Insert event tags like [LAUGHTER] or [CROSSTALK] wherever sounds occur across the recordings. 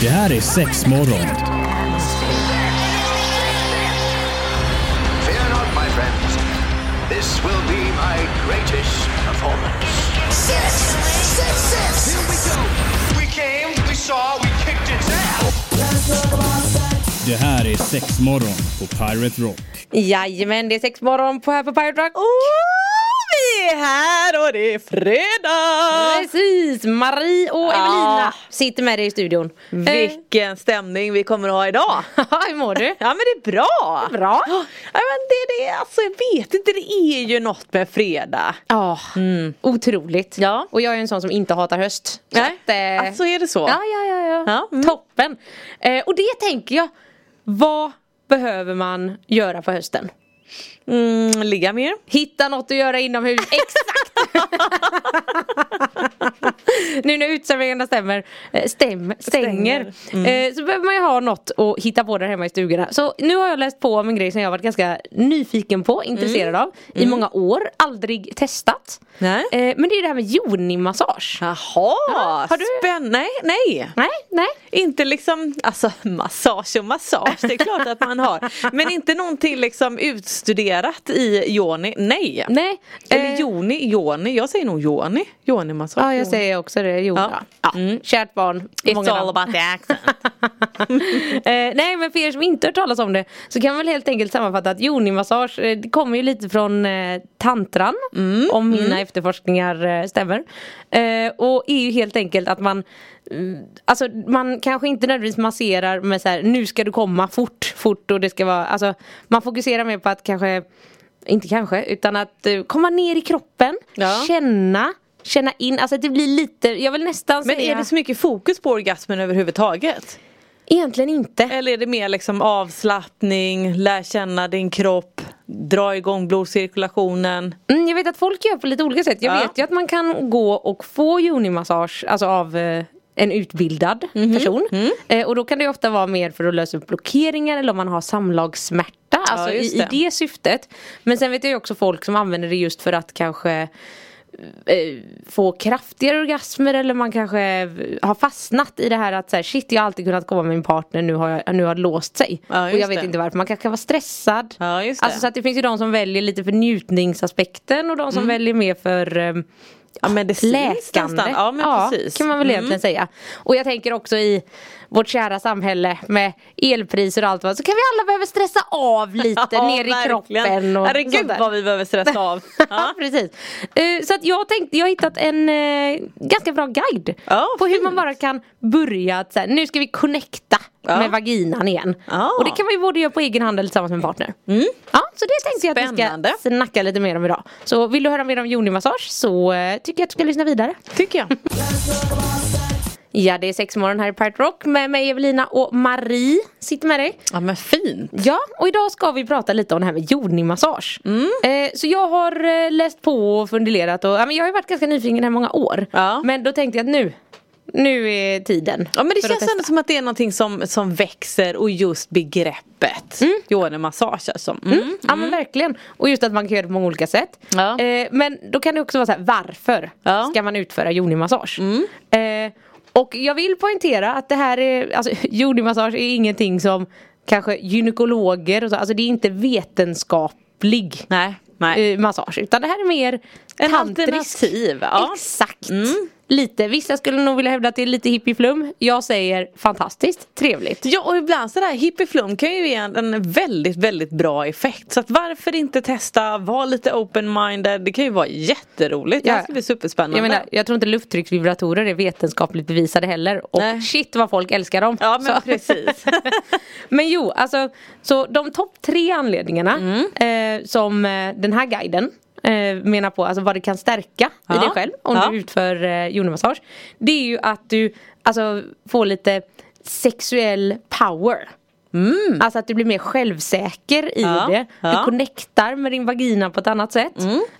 Det här är sex morgon. Fear not, my friends. This will be my greatest performance. Six, six, six. Here we go. We came, we saw, we kicked its ass. Det här är sex morgon på Pirate Rock. Jajamän, det är sex morgon på här på Pirate Rock. vi är här och det är fredag! Precis, Marie och Ah. Evelina sitter med dig i studion. Eh, Vilken stämning vi kommer att ha idag! [LAUGHS] hur mår du? Ja men det är bra! Bra. Ja men det, det, alltså jag vet inte, det är ju något med fredag. Ja, otroligt. Ja. Och jag är en sån som inte hatar höst. Så Nej, att, eh, alltså är det så? Ja, ja, ja. ja. Ja, mm. Toppen. Eh, och det tänker jag, vad behöver man göra på hösten? Mm, ligga mer? Hitta något att göra inomhus. Exakt! [LAUGHS] nu när uteserveringarna stämmer, eh, stäm, stänger, Stänger. eh, så behöver man ju ha något att hitta på där hemma i stugorna. Så nu har jag läst på om en grej som jag varit ganska nyfiken på, intresserad av i många år, aldrig testat. Nej. Eh, men det är det här med yoni-massage. Jaha, har du- spännande. Nej, nej. Nej, nej. Inte liksom, alltså massage och massage, det är klart att man har. Men inte någonting liksom utstuderat i yoni, nej. Nej. Eller eh, joni, yoni, jag säger nog yoni. Yoni-massage. Ja, jag säger också det. Jo, ja. Ja. Ja. Kärt barn. It's många all namn. about the accent. [LAUGHS] eh, nej men för er som inte hört talas om det så kan man väl helt enkelt sammanfatta att yoni-massage eh, det kommer ju lite från eh, tantran om mina efterforskningar eh, stämmer. Eh, och är ju helt enkelt att man mm, Alltså man kanske inte nödvändigtvis masserar med så här nu ska du komma fort, fort och det ska vara Alltså man fokuserar mer på att kanske Inte kanske utan att eh, komma ner i kroppen, Ja. känna Känna in, alltså det blir lite, jag vill nästan Men säga är det så mycket fokus på orgasmen överhuvudtaget? Egentligen inte Eller är det mer liksom avslappning, lär känna din kropp, dra igång blodcirkulationen? Mm, jag vet att folk gör på lite olika sätt. Jag Ja. vet ju att man kan gå och få yoni-massage alltså av eh, en utbildad Mhm. person. Mm. Eh, och då kan det ofta vara mer för att lösa upp blockeringar eller om man har samlagssmärta. Alltså i, just i det. det syftet. Men sen vet jag ju också folk som använder det just för att kanske eh, få kraftigare orgasmer eller man kanske har fastnat i det här att så här, shit jag har alltid kunnat komma med min partner nu har, jag, nu har det låst sig. Ja, och jag vet det. inte varför, man kanske kan vara stressad. Ja, det. Alltså så att det finns ju de som väljer lite för njutningsaspekten och de som väljer mer för eh, Ja, medicinskt läkande. Ja, men precis. kan man väl Mm. egentligen säga. Och jag tänker också i vårt kära samhälle med elpriser och allt vad så kan vi alla behöva stressa av lite [LAUGHS] Ja, ner i verkligen. kroppen och Herregud sånt där. vad vi behöver stressa av. [LAUGHS] Ja, precis. Eh, så att jag tänkte, jag har hittat en eh, ganska bra guide Ja, på hur fint. man bara kan börja att så här, nu ska vi connecta Ja. med vaginan igen. Ja. Och det kan man ju både göra på egen hand eller tillsammans med en partner. Ja, så det tänkte jag att vi Spännande. ska snacka lite mer om idag. Så vill du höra mer om yoni-massage så eh, tycker jag att du ska lyssna vidare. Tycker jag. [LAUGHS] Ja, det är sex morgon här i Pirate Rock med mig Evelina och Marie sitter med dig. Ja men fint. Ja, och idag ska vi prata lite om det här med yoni-massage. Mm. Eh, så jag har eh, läst på och funderat och ja, men jag har ju varit ganska nyfiken här i många år. Ja. Men då tänkte jag att nu, nu är tiden. Ja men det känns ändå som att det är någonting som, som växer och just begreppet mm. yoni-massage alltså. Mm. Ja men verkligen. Och just att man kan göra det på många olika sätt. Ja. Eh, men då kan det också vara så här, varför Ja. Mm. ska man utföra yoni-massage? Eh, och jag vill poängtera att det här är, alltså [LAUGHS] yoni-massage är ingenting som kanske gynekologer och så, alltså det är inte vetenskaplig Nej, nej. eh, massage utan det här är mer En tantrisk. alternativ, ja. Exakt. Lite, vissa skulle nog vilja hävda att det är lite hippieflum. Jag säger fantastiskt trevligt. Ja och ibland sådär hippieflum kan ju ge en, väldigt väldigt bra effekt. Så att varför inte testa, vara lite open-minded. Det kan ju vara jätteroligt. Det här Ja. ska bli superspännande. Jag menar, jag tror inte lufttrycksvibratorer är vetenskapligt bevisade heller. Och Nej. shit vad folk älskar dem. Ja men Så- precis. [LAUGHS] men jo, alltså så de topp tre anledningarna Mm. eh, som eh, den här guiden eh, menar på, alltså vad det kan stärka i Ja. dig själv om Ja. du utför eh, yoni-massage. Det är ju att du alltså får lite sexuell power. Alltså att du blir mer självsäker i Mm. Ja, det. Du ja. Mm. connectar med din vagina på ett annat sätt.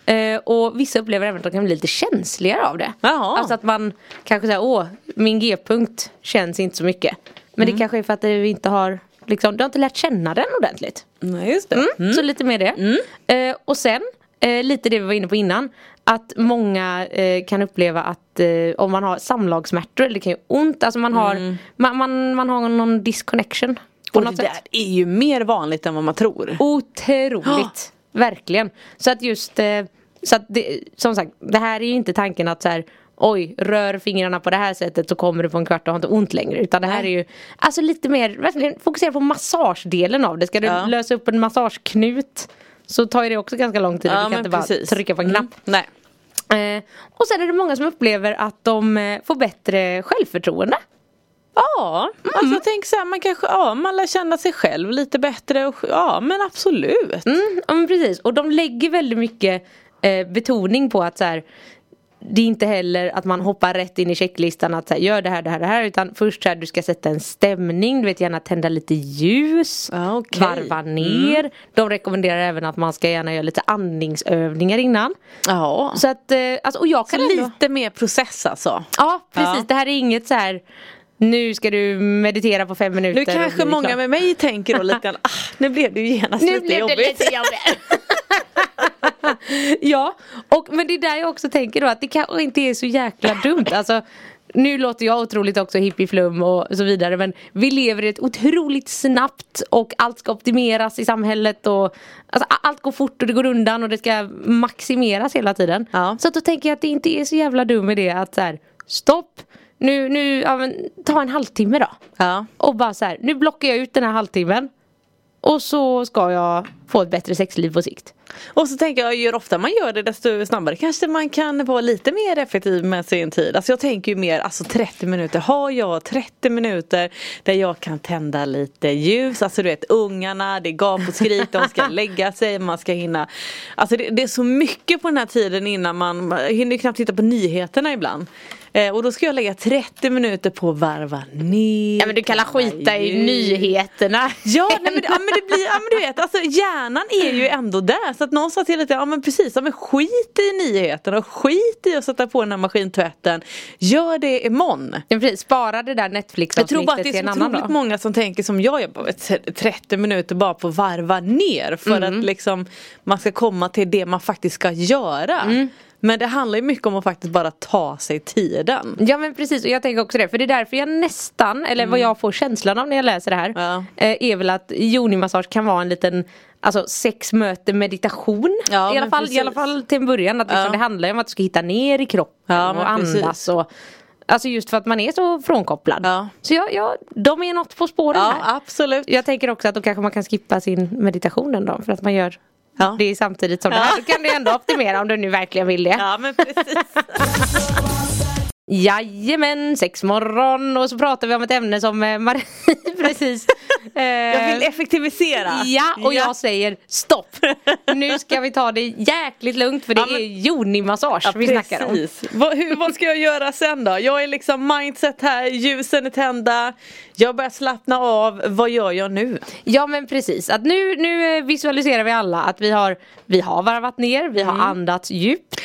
Eh, och vissa upplever även att de kan bli lite känsligare av det. Jaha. Alltså att man kanske säger åh min g-punkt känns inte så mycket. Men Mm. det kanske är för att du inte har liksom, du har inte lärt känna den ordentligt. Nej just det. Mm. Så lite mer det. Eh, och sen eh, lite det vi var inne på innan. Att många eh, kan uppleva att eh, om man har samlagssmärtor eller det kan göra ont, alltså man har, man, man, man har någon disconnection. På Och det något där sätt. är ju mer vanligt än vad man tror. Otroligt. [GASPS] Verkligen. Så att just, eh, så att det, som sagt, det här är ju inte tanken att så här Oj, rör fingrarna på det här sättet så kommer du på en kvart och har inte ont längre. Utan det här Nej. är ju Alltså lite mer, verkligen fokusera på massagedelen av det. Ska du Ja. lösa upp en massageknut Så tar ju det också ganska lång tid. du kan men inte bara precis. trycka på en knapp. Mm. Nej. Eh, och sen är det många som upplever att de eh, får bättre självförtroende. Ja, alltså tänk så här, man kanske, ja man lär känna sig själv lite bättre och ja men absolut. Mm, ja, men precis. Och de lägger väldigt mycket eh, betoning på att så här, det är inte heller att man hoppar rätt in i checklistan att så här, gör det här, det här, det här. Utan först så här, du ska sätta en stämning, du vet gärna tända lite ljus. Ja, okej. Varva ner. De rekommenderar även att man ska gärna göra lite andningsövningar innan. Ja. Så att, eh, alltså, och jag Så kan ändå... lite mer process alltså. Ja, precis. Ja. Det här är inget så här nu ska du meditera på fem minuter. Nu kanske många med mig tänker då lite grann, [LAUGHS] ah, nu blev det ju genast Nu lite blev det jobbigt. lite jobbigt. [LAUGHS] [LAUGHS] [LAUGHS] ja, och, men det är där jag också tänker då att det kanske inte är så jäkla dumt. Alltså, nu låter jag otroligt också hippieflum och så vidare men vi lever i ett otroligt snabbt och allt ska optimeras i samhället och alltså, allt går fort och det går undan och det ska maximeras hela tiden. Ja. Så att då tänker jag att det inte är så jävla dum idé att så här, stopp, nu, nu, ja, men, ta en halvtimme då. Ja. Och bara så här, nu blockar jag ut den här halvtimmen. Och så ska jag få ett bättre sexliv på sikt. Och så tänker jag, ju ofta man gör det desto snabbare kanske man kan vara lite mer effektiv med sin tid. Alltså jag tänker ju mer, alltså 30 minuter, har jag 30 minuter där jag kan tända lite ljus, alltså du vet ungarna, det är gap och skrik, de ska [LAUGHS] lägga sig, man ska hinna. Alltså det, det är så mycket på den här tiden innan man, man hinner knappt titta på nyheterna ibland. Eh, och då ska jag lägga 30 minuter på att varva ner. Ja men du kan la skita i nyheterna. Ja, nej, men, ja men det blir, ja men du vet, alltså hjärnan är ju ändå där. Så att någonstans hela tiden, ja men precis, ja men skit i nyheterna och skit i att sätta på den här maskintvätten. Gör det imorgon. Ja, precis. Spara det där Netflix Jag tror bara att det till är en så annan otroligt dag. många som tänker som jag, jag bara, t- 30 minuter bara på att varva ner för Mm. att liksom man ska komma till det man faktiskt ska göra. Mm. Men det handlar ju mycket om att faktiskt bara ta sig tiden. Ja men precis och jag tänker också det för det är därför jag nästan eller vad jag får känslan av när jag läser det här Mm. Ja. eh, är väl att yoni-massage kan vara en liten Alltså sex möte meditation Ja, I, alla fall, I alla fall till en början att liksom, Ja. det handlar ju om att du ska hitta ner i kroppen Ja, och andas precis. och Alltså just för att man är så frånkopplad Ja. Så jag, jag, de är något på spåren Ja, här absolut. Jag tänker också att då kanske man kan skippa sin meditation en dag för att man gör Ja. det samtidigt som det här. Då kan du ändå optimera om du nu verkligen vill det. Ja men precis. [LAUGHS] Jajamän, sexmorgon och så pratar vi om ett ämne som eh, Marie [LAUGHS] precis eh, [LAUGHS] Jag vill effektivisera. Ja, och jag säger stopp! Nu ska vi ta det jäkligt lugnt för det Ja, men- är yoni-massage vi snackar om. precis. Vad, hur, vad ska jag göra sen då? Jag är liksom mindset här, ljusen är tända. Jag börjar slappna av. Vad gör jag nu? Ja men precis, att nu, nu eh, visualiserar vi alla att vi har, vi har varvat ner, vi har Mm. andats djupt.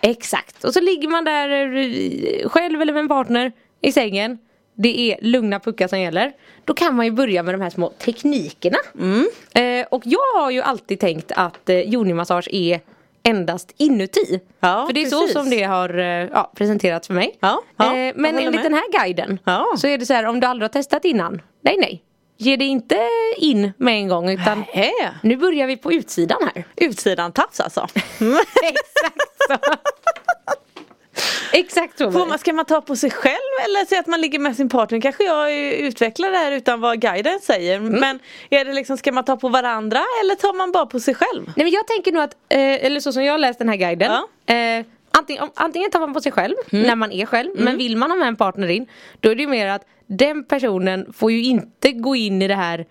Exakt, och så ligger man där eh, själv eller med en partner i sängen. Det är lugna puckar som gäller. Då kan man ju börja med de här små teknikerna. Mm. Eh, och jag har ju alltid tänkt att eh, yoni-massage är endast inuti. Ja, för det är så precis. som det har eh, ja, presenterats för mig. Ja, eh, men enligt med. den här guiden så är det så här om du aldrig har testat innan. Nej nej. Ge det inte in med en gång utan Hä? nu börjar vi på utsidan här. Utsidan tafs alltså. [LAUGHS] Exakt så. Exakt så. Får man, ska man ta på sig själv eller säga att man ligger med sin partner? Kanske jag utvecklar det här utan vad guiden säger. Mm. Men är det liksom, ska man ta på varandra eller tar man bara på sig själv? Nej men jag tänker nog att, eh, eller så som jag läst den här guiden. Ja. Eh, antingen, antingen tar man på sig själv när man är själv. Men vill man ha med en partner in. Då är det ju mer att den personen får ju inte gå in i det här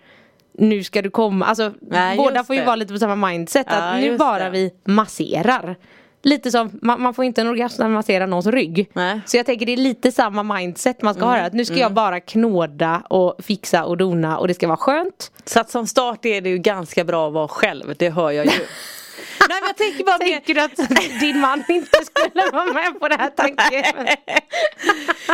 nu ska du komma, alltså Nej, båda får ju det. vara lite på samma mindset Ja, att nu bara det. vi masserar. Lite som, man, man får inte en orgasm när man masserar någons rygg. Nej. Mm. Så jag tänker det är lite samma mindset man ska ha här. Att nu ska jag bara knåda och fixa och dona och det ska vara skönt. Så att som start är det ju ganska bra att vara själv, det hör jag ju. [LAUGHS] Nej jag tänker bara Tänker du att din man inte skulle vara med på det här tanken? [LAUGHS]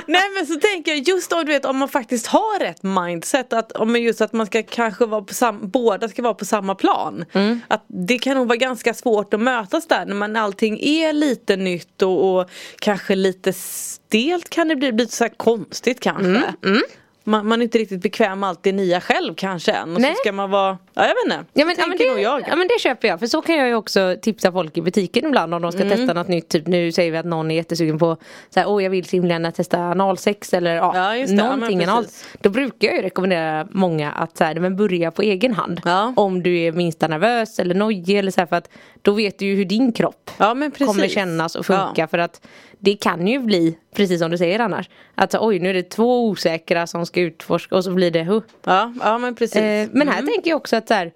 Nej men så tänker jag just om du vet om man faktiskt har rätt mindset att om just att man ska kanske vara på sam, båda ska vara på samma plan. Mm. Att det kan nog vara ganska svårt att mötas där när man allting är lite nytt och, och kanske lite stelt kan det bli, bli så konstigt kanske. Mm, Man, man är inte riktigt bekväm med allt det nya själv kanske än och Nej. så ska man vara, ja jag vet inte. Ja men, ja, men det, nog jag. ja men det köper jag för så kan jag ju också tipsa folk i butiken ibland om de ska Mm. testa något nytt. Typ nu säger vi att någon är jättesugen på så här, åh jag vill så himla gärna testa analsex eller ja, Ja, just det. Ja, någonting precis. analt. Då brukar jag ju rekommendera många att så här, men börja på egen hand. Ja. Om du är minsta nervös eller nojig eller så här, för att då vet du ju hur din kropp Ja kommer kännas och funka Ja. för att det kan ju bli precis som du säger annars. Att så, oj nu är det två osäkra som ska utforska och så blir det huh. Ja, ja men precis. Eh, men här tänker jag också att så här,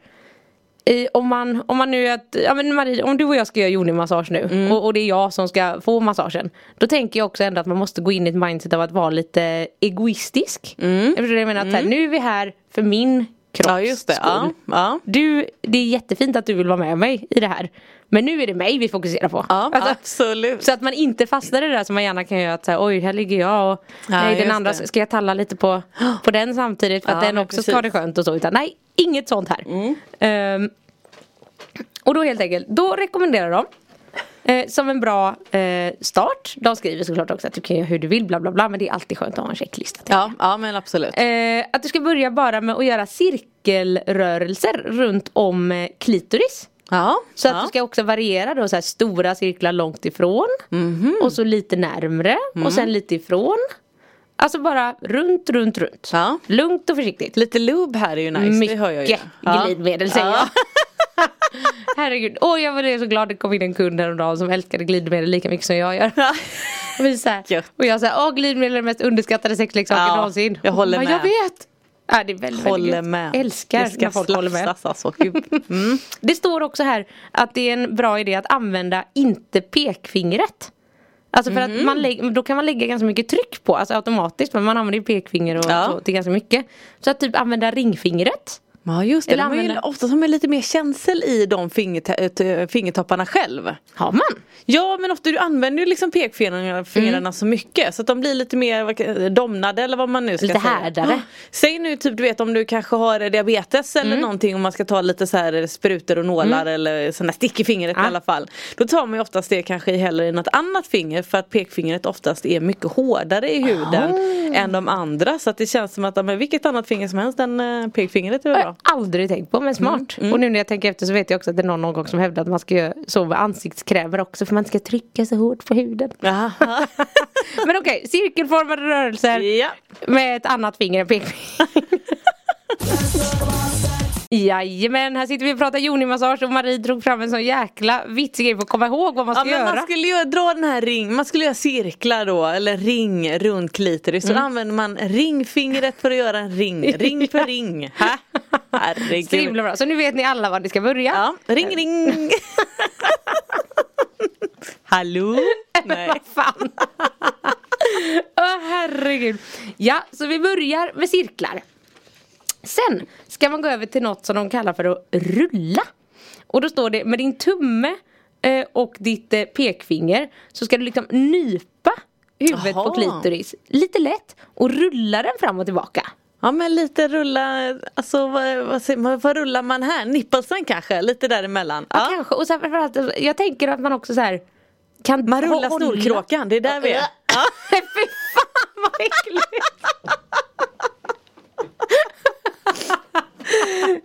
eh, om, man, om man nu är att, ja men Marie, om du och jag ska göra yoni-massage nu Mm. och, och det är jag som ska få massagen. Då tänker jag också ändå att man måste gå in i ett mindset av att vara lite egoistisk. Mm. Det jag menar, att så här, nu är vi här för min kropps ja just det. Ja, ja. Du, det är jättefint att du vill vara med mig i det här. Men nu är det mig vi fokuserar på. Ja, Alltså, absolut. så att man inte fastnar i det där som man gärna kan göra att så här, oj här ligger jag och nej, den andra det. ska jag talla lite på, på den samtidigt för att den också precis. ska ha det skönt och så utan nej inget sånt här. Mm. Ehm, och då helt enkelt, då rekommenderar de eh, som en bra eh, start. De skriver såklart också att du kan göra hur du vill bla bla bla men det är alltid skönt att ha en checklista. Ja, ja men absolut. Eh, att du ska börja bara med att göra cirkelrörelser runt om eh, klitoris. Ja, Så att ja. du ska också variera då så här stora cirklar långt ifrån Mhm. och så lite närmre Mm. och sen lite ifrån. Alltså bara runt, runt, runt. Ja. Lugnt och försiktigt. Lite lube här är ju nice, det hör jag ju. Mycket glidmedel säger jag. [LAUGHS] Herregud, åh jag var så glad det kom in en kund häromdagen som älskade glidmedel lika mycket som jag gör. Och, vi så här, och jag säger, åh glidmedel är den mest underskattade sexleksaken Ja, någonsin. jag håller med. Jag vet. Ja, det är väldigt, Håller väldigt med. Älskar det ska när folk håller med. Alltså. Mm. [LAUGHS] Det står också här att det är en bra idé att använda inte pekfingret. Alltså för Mhm. att man lägger, då kan man lägga ganska mycket tryck på, alltså automatiskt, men man använder ju pekfinger och Ja. så till ganska mycket. Så att typ använda ringfingret. Ja just det, Eller de har ju använda- ofta har man lite mer känsel i de äh, fingertopparna själv. Har man? Ja men ofta du använder ju liksom pekfingrarna fingrarna så mycket så att de blir lite mer domnade eller vad man nu ska Lite säga. härdare. Ja. Säg nu typ du vet om du kanske har diabetes eller någonting om man ska ta lite så här sprutor och nålar eller sådana stick i fingret Ja. i alla fall. Då tar man ju oftast det kanske hellre i något annat finger för att pekfingret oftast är mycket hårdare i huden än de andra så att det känns som att men vilket annat finger som helst än äh, pekfingret är bra. Jag aldrig tänkt på men smart. Mm, Och nu när jag tänker efter så vet jag också att det är någon, någon gång som hävdar att man ska göra så med ansiktskrämer också för man ska trycka så hårt på huden. [LAUGHS] Men okej, cirkelformade rörelser ja. med ett annat finger än pekfinger. [LAUGHS] Jajamän, här sitter vi och pratar yoni-massage och Marie drog fram en sån jäkla vitsig grej för att komma ihåg vad man Ja ska men göra. man skulle ju dra den här ring, man skulle göra cirklar då eller ring runt klitoris. Så då använder man ringfingret för att göra en ring, [LAUGHS] ring för ring. Ha? Så Herregud. himla bra. Så nu vet ni alla var ni ska börja. Ja, ring ring. [LAUGHS] Hallå? Nej. Vad [LAUGHS] fan. Åh herregud. Ja, så vi börjar med cirklar. Sen ska man gå över till något som de kallar för att rulla. Och då står det med din tumme eh, och ditt eh, pekfinger så ska du liksom nypa huvudet Jaha. på klitoris lite lätt och rulla den fram och tillbaka. Ja men lite rulla, alltså vad, vad, man, vad rullar man här? Nipplesen kanske? Lite däremellan? Ja. Ja. Kanske, och här, framförallt, jag tänker att man också så här kan Man rullar snorkråkan, det är där vi är. [LAUGHS] Ja. Fy fan vad äckligt!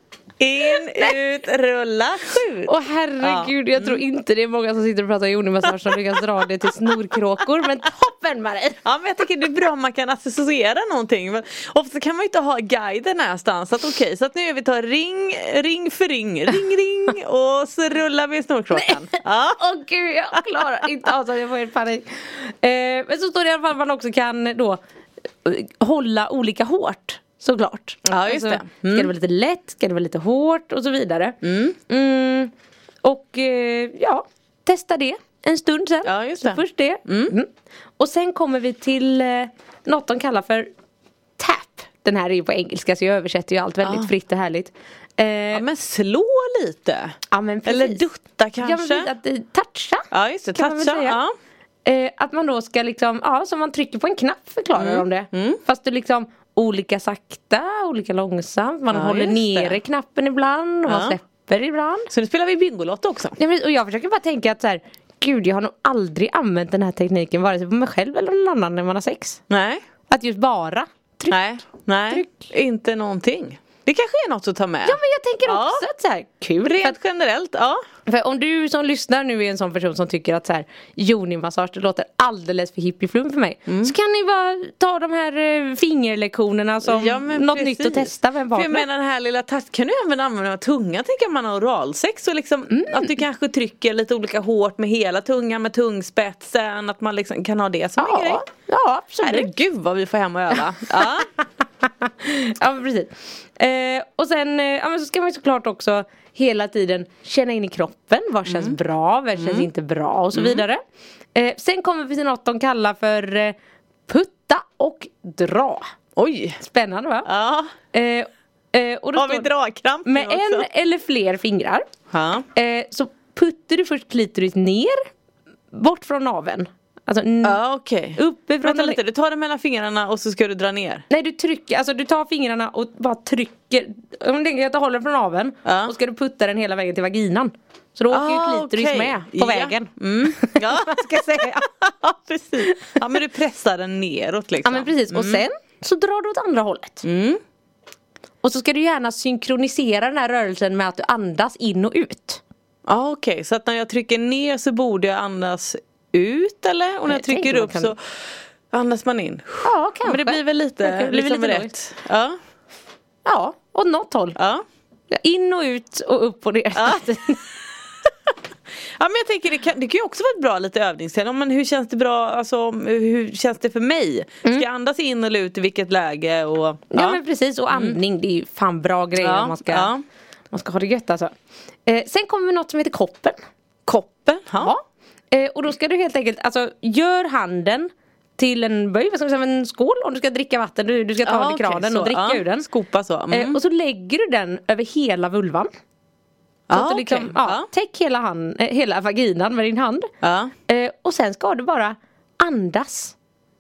[LAUGHS] In, ut, rulla, skjut. Åh herregud, jag Mm. tror inte det är många som sitter och pratar yoni-massage som lyckas dra det till snorkråkor. Men toppen Marie! Ja men jag tycker det är bra om man kan associera någonting. Men ofta kan man ju inte ha guiden någonstans. Så att okej, så att nu gör vi tar ring, ring för ring, ring ring och så rullar vi snorkråkan. Ja. Åh gud, jag klarar inte av så jag får helt panik. Eh, men så står det i alla fall att man också kan då eh, hålla olika hårt. Såklart. Ja, just det. Ska Mm. det vara lite lätt, ska det vara lite hårt och så vidare. Mm. Och eh, ja, testa det en stund sen. Ja, just så det. först det. Mm. Och sen kommer vi till eh, något de kallar för tap. Den här är ju på engelska så jag översätter ju allt väldigt Ah. fritt och härligt. Eh, ja men slå lite. ja, men Eller dutta Ja, men kanske. att eh, toucha. Ja just det, toucha. Ja. Eh, att man då ska liksom, ja som man trycker på en knapp förklarar Mm. de det. Fast du liksom olika sakta, olika långsamt. Man Ja, håller nere det. knappen ibland och man Ja. släpper ibland. Så nu spelar vi Bingolotto också. Ja, men- och jag försöker bara tänka att så här, gud jag har nog aldrig använt den här tekniken vare sig på mig själv eller någon annan när man har sex. Nej. Att just bara trycka. Nej. Nej. Tryck. Inte någonting. Det kanske är något att ta med. Ja men jag tänker Ja. också att så här, kul. För, Rent att, generellt, ja. för om du som lyssnar nu är en sån person som tycker att så här, Joni-massage det låter alldeles för hippieflum för mig. Mm. Så kan ni bara ta de här eh, fingerlektionerna som Ja, något precis. nytt att testa med en För jag partner. menar den här lilla touch kan du även använda med tunga tänker man har oralsex och liksom Mm. att du kanske trycker lite olika hårt med hela tungan med tungspetsen att man liksom kan ha det som en grej. ja, ja absolut. Herregud vad vi får hem och öva. [LAUGHS] Ja. [LAUGHS] ja precis. Eh, och sen eh, ja, så ska man såklart också hela tiden känna in i kroppen. Vad känns Mm. bra, vad känns inte bra och så vidare. Eh, sen kommer vi till något de kallar för eh, putta och dra. Oj. Spännande va? Ja. Eh, eh, och då Har vi dragkramp med också? en eller fler fingrar så puttar du först klitoris ner bort från naveln. Alltså Ja okej. uppifrån Vänta lite, du tar det mellan fingrarna och så ska du dra ner. Nej du trycker, alltså du tar fingrarna och bara trycker Om du tänker att du håller från naveln Ja. och ska du putta den hela vägen till vaginan Så då åker ju Ah, klitoris okej. med på Ja. vägen Mm. [LAUGHS] Ja, ska jag säga. [LAUGHS] ja precis. Ja men du pressar den neråt Ja liksom. men precis och sen så drar du åt andra hållet Mm. Och så ska du gärna synkronisera den här rörelsen med att du andas in och ut Ja okej, så att när jag trycker ner så borde jag andas ut eller? Och när jag trycker upp så andas man in. Ja kanske Men det blir väl lite, Det blir liksom lite rätt. Ja. Ja, åt något håll Ja. In och ut och upp och ner Ja. [LAUGHS] ja men jag tänker det kan, det kan ju också vara ett bra lite övningsträning. Men hur känns det bra, alltså hur känns det för mig? Ska jag andas in eller ut i vilket läge? Och, Mm. Ja, men precis och andning det är ju fan bra grejer Ja, om man ska, ja. man ska ha det gött alltså eh, Sen kommer något som heter koppen Koppen? Ja. Eh, och då ska du helt enkelt, alltså gör handen till en böj, vad ska man säga, en skål om du ska dricka vatten. Du, du ska ta Ja, den i kranen så, och dricka ja. ur den. Skopa så. Mm. Eh, och så lägger du den över hela vulvan. Så Ja, att du liksom, okej. ja. Täck hela, hand, eh, hela vaginan med din hand. Eh, och sen ska du bara andas.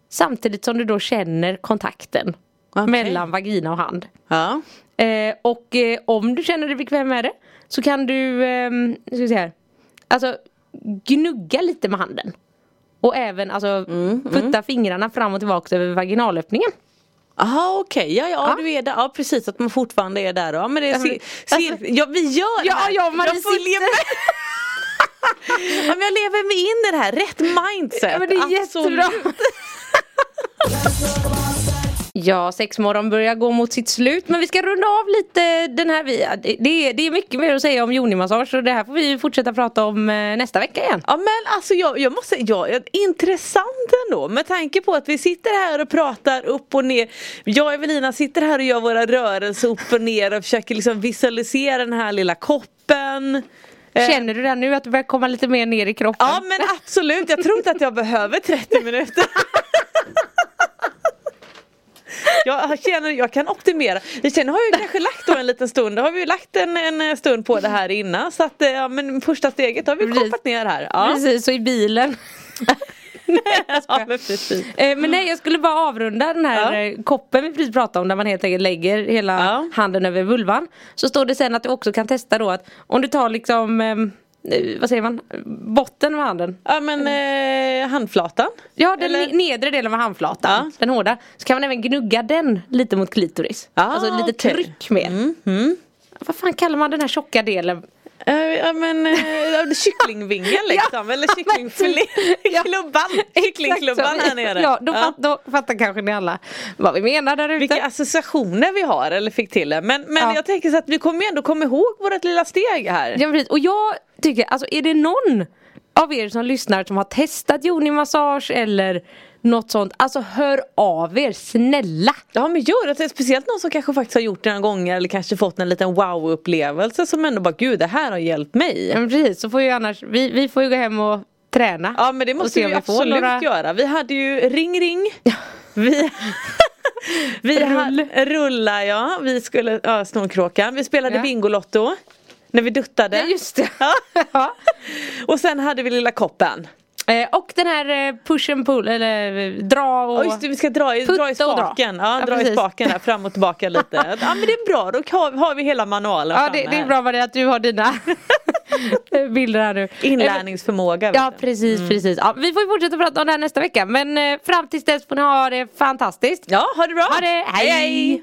Samtidigt som du då känner kontakten Okej. mellan vagina och hand. Eh, och eh, om du känner dig bekväm med det så kan du, eh, ska vi se här, alltså gnugga lite med handen. Och även alltså Mm, putta fingrarna fram och tillbaka över vaginalöppningen. Jaha okej, ja, ja Ja. du är där, ja precis att man fortfarande är där ja men det är cir- cir- alltså- ja vi gör det Ja, här. ja, Marie jag följer med. ja, men jag lever mig in i det här, rätt mindset. Ja, men det är Absolut. jättebra. [LAUGHS] Ja, sexmorgon börjar gå mot sitt slut men vi ska runda av lite den här. vi- Det, det, är, det är mycket mer att säga om Joni-massage och det här får vi fortsätta prata om eh, nästa vecka igen. Ja men alltså jag, jag måste säga, ja, intressant ändå med tanke på att vi sitter här och pratar upp och ner. Jag och Evelina sitter här och gör våra rörelser upp och ner och försöker liksom visualisera den här lilla koppen. Eh, Känner du det nu att du börjar komma lite mer ner i kroppen? Ja men absolut, jag tror inte att jag behöver 30 minuter. [LAUGHS] Jag känner, jag kan optimera. Känner, har jag kanske lagt då en liten stund, då har vi ju lagt en, en stund på det här innan. Så att, eh, ja, men första steget har vi koppat ner här. Ja. Precis, så i bilen. [LAUGHS] [LAUGHS] Ja, men precis. Eh, men nej jag skulle bara avrunda den här Ja. eh, koppen vi precis pratade om där man helt enkelt lägger hela Ja. handen över vulvan. Så står det sen att du också kan testa då att om du tar liksom eh, vad säger man? Botten med handen. Ja men eh, handflatan. Ja den Eller? ne- nedre delen av handflatan. Ja. Den hårda. Så kan man även gnugga den lite mot klitoris. Ah, alltså lite okej. tryck med. Vad fan kallar man den här tjocka delen? Eh, ja men eh, kycklingvingen [LAUGHS] liksom. Eller kycklingfilé. [LAUGHS] Ja. Klubban. [LAUGHS] Kycklingklubban här nere. Ja, då, Fatt, då fattar kanske ni alla vad vi menar där ute. Vilka associationer vi har eller fick till det. Men, men Ja. jag tänker så att vi kommer ju ändå komma ihåg vårt lilla steg här. Ja, precis. Och jag tycker, alltså är det någon av er som lyssnar som har testat Joni-massage eller något sånt, alltså hör av er, snälla! Ja men gör det, speciellt någon som kanske faktiskt har gjort det några gånger eller kanske fått en liten wow-upplevelse som ändå bara gud det här har hjälpt mig. Ja, precis, så får ju annars, vi, vi får ju gå hem och träna. Ja men det måste vi vi absolut några- göra. Vi hade ju ring ring. Vi, [LAUGHS] vi Rull. hade, rulla ja, vi skulle, ja snorkråkan. Vi spelade Ja. Bingolotto. När vi duttade. Ja, just det. [LAUGHS] Ja. Och sen hade vi lilla koppen. Eh, och den här eh, push and pull, eller eh, dra och... Ja just det, vi ska dra i, dra i och dra. spaken. Ja, Ja, dra i precis. spaken där fram och tillbaka lite. [LAUGHS] Ja men det är bra, då har, har vi hela manualen Ja det, det är bra Maria att du har dina [LAUGHS] bilder här nu. Inlärningsförmåga. Ja precis, precis. Ja, vi får fortsätta prata om det här nästa vecka men eh, fram tills dess får ni ha det fantastiskt. Ja, ha det bra. Ha det, hej hej!